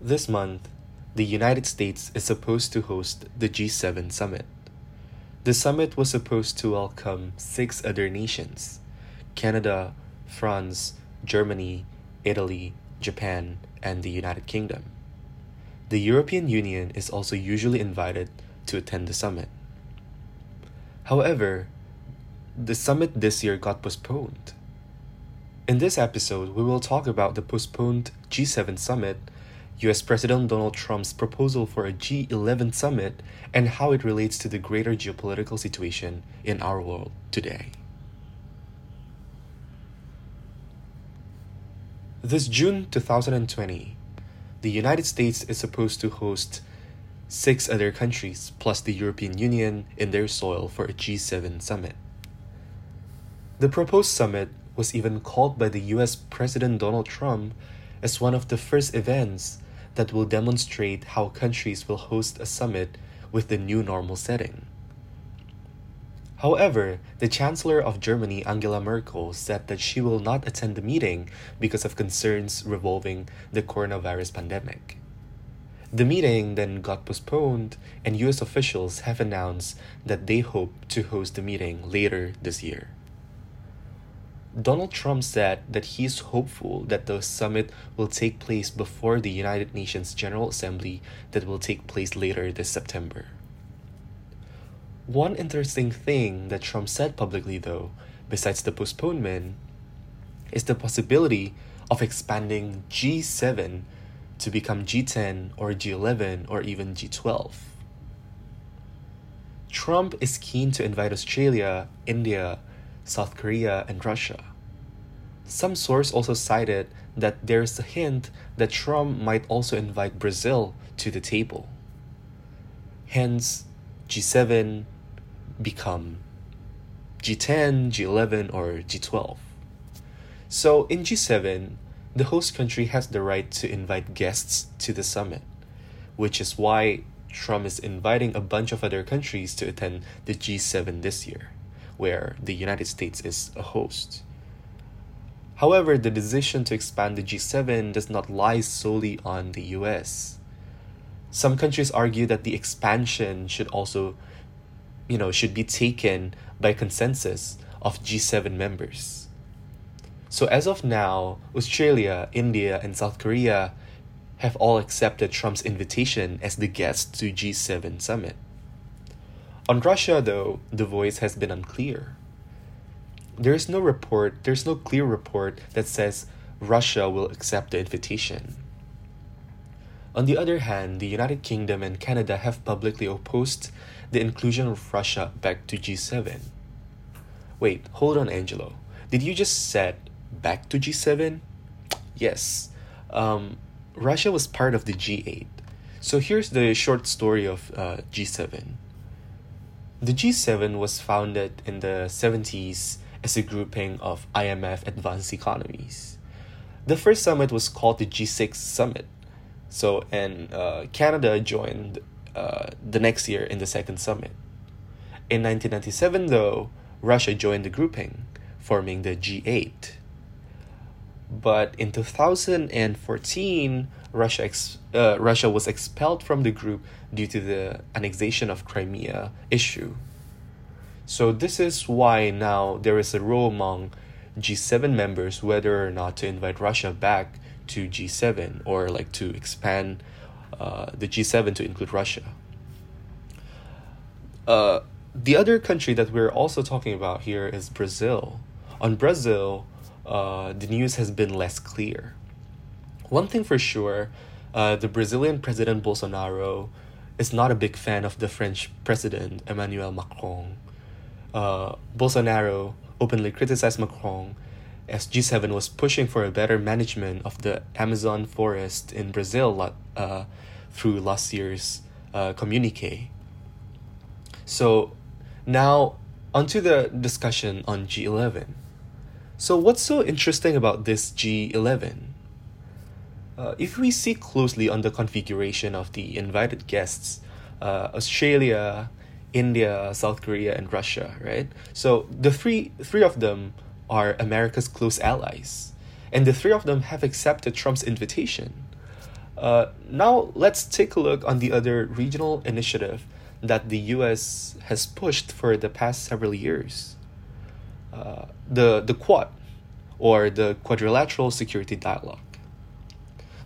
This month, the United States is supposed to host the G7 summit. The summit was supposed to welcome six other nations Canada, France, Germany, Italy, Japan, and the United Kingdom. The European Union is also usually invited to attend the summit. However, the summit this year got postponed. In this episode, we will talk about the postponed G7 summit, US President Donald Trump's proposal for a G11 summit, and how it relates to the greater geopolitical situation in our world today. This June 2020, the United States is supposed to host six other countries plus the European Union in their soil for a G7 summit. The proposed summit was even called by the US President Donald Trump as one of the first events that will demonstrate how countries will host a summit with the new normal setting. However, the Chancellor of Germany, Angela Merkel, said that she will not attend the meeting because of concerns revolving the coronavirus pandemic. The meeting then got postponed, and US officials have announced that they hope to host the meeting later this year. Donald Trump said that he is hopeful that the summit will take place before the United Nations General Assembly that will take place later this September. One interesting thing that Trump said publicly, though, besides the postponement, is the possibility of expanding G7 to become G10 or G11 or even G12. Trump is keen to invite Australia, India, South Korea, and Russia. Some source also cited that there's a hint that Trump might also invite Brazil to the table. Hence, G7 become G10, G11, or G12. So in G7, the host country has the right to invite guests to the summit, which is why Trump is inviting a bunch of other countries to attend the G7 this year where the United States is a host. However, the decision to expand the G7 does not lie solely on the US. Some countries argue that the expansion should also, you know, should be taken by consensus of G7 members. So as of now, Australia, India, and South Korea have all accepted Trump's invitation as the guests to G7 summit. On Russia, though, the voice has been unclear. There is no report, there's no clear report that says Russia will accept the invitation. On the other hand, the United Kingdom and Canada have publicly opposed the inclusion of Russia back to G7. Wait, hold on, Angelo. Did you just said back to G7? Yes. Um, Russia was part of the G8. So here's the short story of uh, G7. The G7 was founded in the 70s as a grouping of IMF advanced economies. The first summit was called the G6 Summit. So, and uh, Canada joined uh, the next year in the second summit. In 1997, though, Russia joined the grouping, forming the G8. But in 2014, Russia, ex- uh, Russia was expelled from the group due to the annexation of Crimea issue. So, this is why now there is a row among G7 members whether or not to invite Russia back to G7 or like to expand uh, the G7 to include Russia. Uh, the other country that we're also talking about here is Brazil. On Brazil, uh, the news has been less clear. One thing for sure, uh, the Brazilian President Bolsonaro is not a big fan of the French President Emmanuel Macron. Uh, Bolsonaro openly criticized Macron as G7 was pushing for a better management of the Amazon forest in Brazil uh, through last year's uh, communique. So now onto the discussion on G11. So what's so interesting about this G11? Uh, if we see closely on the configuration of the invited guests, uh, Australia, India, South Korea, and Russia, right? So the three three of them are America's close allies, and the three of them have accepted Trump's invitation. Uh, now let's take a look on the other regional initiative that the U.S. has pushed for the past several years. Uh, the the Quad, or the Quadrilateral Security Dialogue.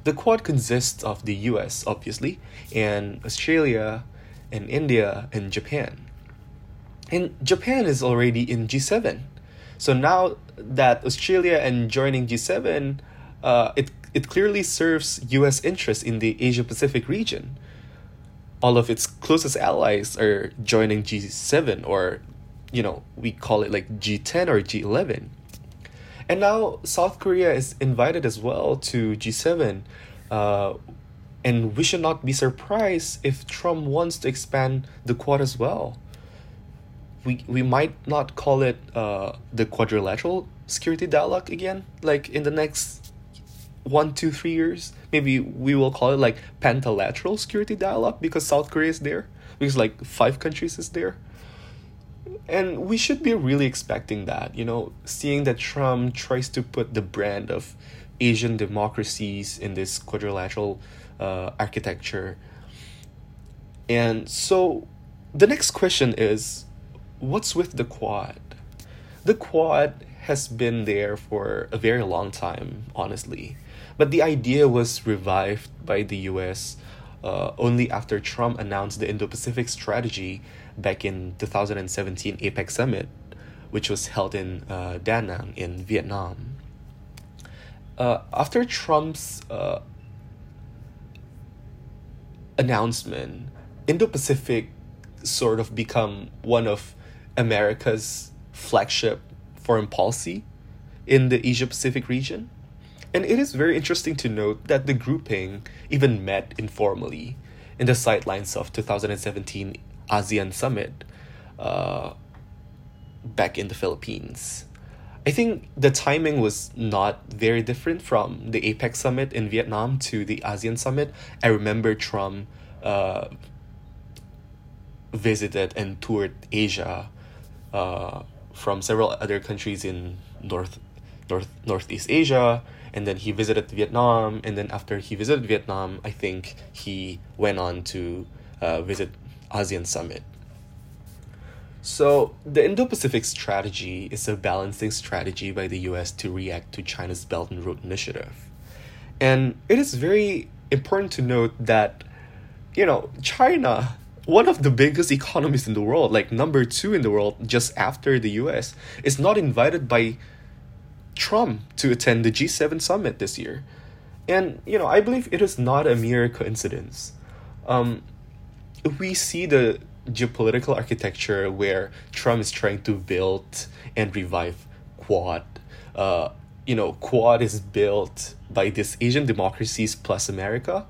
The Quad consists of the US, obviously, and Australia, and India, and Japan. And Japan is already in G7. So now that Australia and joining G7, uh, it, it clearly serves US interests in the Asia Pacific region. All of its closest allies are joining G7, or, you know, we call it like G10 or G11. And now South Korea is invited as well to G7. Uh, and we should not be surprised if Trump wants to expand the Quad as well. We, we might not call it uh, the quadrilateral security dialogue again, like in the next one, two, three years. Maybe we will call it like pentalateral security dialogue because South Korea is there, because like five countries is there and we should be really expecting that you know seeing that trump tries to put the brand of asian democracies in this quadrilateral uh, architecture. And so the next question is what's with the quad? The quad has been there for a very long time honestly. But the idea was revived by the us uh, only after trump announced the indo-pacific strategy back in 2017 APEC Summit, which was held in uh, Da Nang in Vietnam. Uh, after Trump's uh, announcement, Indo-Pacific sort of become one of America's flagship foreign policy in the Asia Pacific region. And it is very interesting to note that the grouping even met informally in the sidelines of 2017 ASEAN summit uh, back in the Philippines. I think the timing was not very different from the APEC summit in Vietnam to the ASEAN summit. I remember Trump uh, visited and toured Asia uh, from several other countries in North, North, Northeast Asia, and then he visited Vietnam. And then after he visited Vietnam, I think he went on to uh, visit ASEAN summit. So, the Indo Pacific strategy is a balancing strategy by the US to react to China's Belt and Road Initiative. And it is very important to note that, you know, China, one of the biggest economies in the world, like number two in the world just after the US, is not invited by Trump to attend the G7 summit this year. And, you know, I believe it is not a mere coincidence. Um, we see the geopolitical architecture where Trump is trying to build and revive Quad. Uh, you know, Quad is built by these Asian democracies plus America,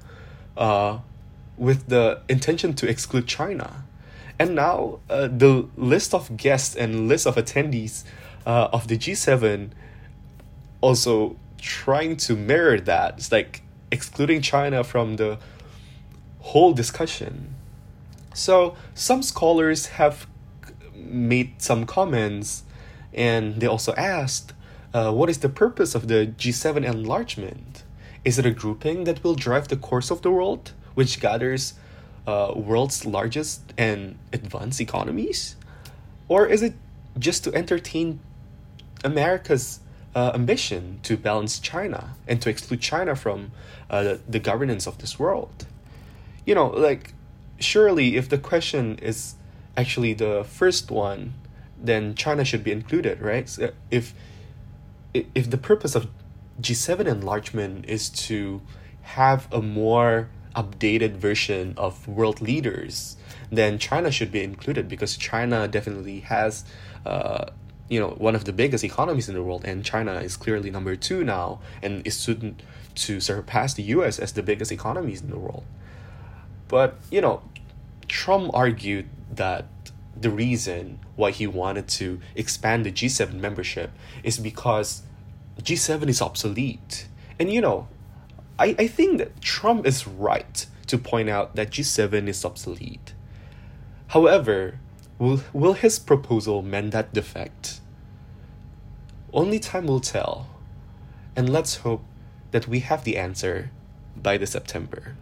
uh, with the intention to exclude China. And now uh, the list of guests and list of attendees uh, of the G7 also trying to mirror that. It's like excluding China from the whole discussion. So some scholars have made some comments and they also asked uh, what is the purpose of the G7 enlargement? Is it a grouping that will drive the course of the world, which gathers uh, world's largest and advanced economies? Or is it just to entertain America's uh, ambition to balance China and to exclude China from uh, the governance of this world? You know, like surely if the question is actually the first one, then China should be included, right? So if if the purpose of G7 enlargement is to have a more updated version of world leaders, then China should be included because China definitely has, uh, you know, one of the biggest economies in the world, and China is clearly number two now, and is soon to surpass the U.S. as the biggest economies in the world. But you know, Trump argued that the reason why he wanted to expand the G7 membership is because G7 is obsolete. And you know, I, I think that Trump is right to point out that G7 is obsolete. However, will, will his proposal mend that defect? Only time will tell. And let's hope that we have the answer by the September.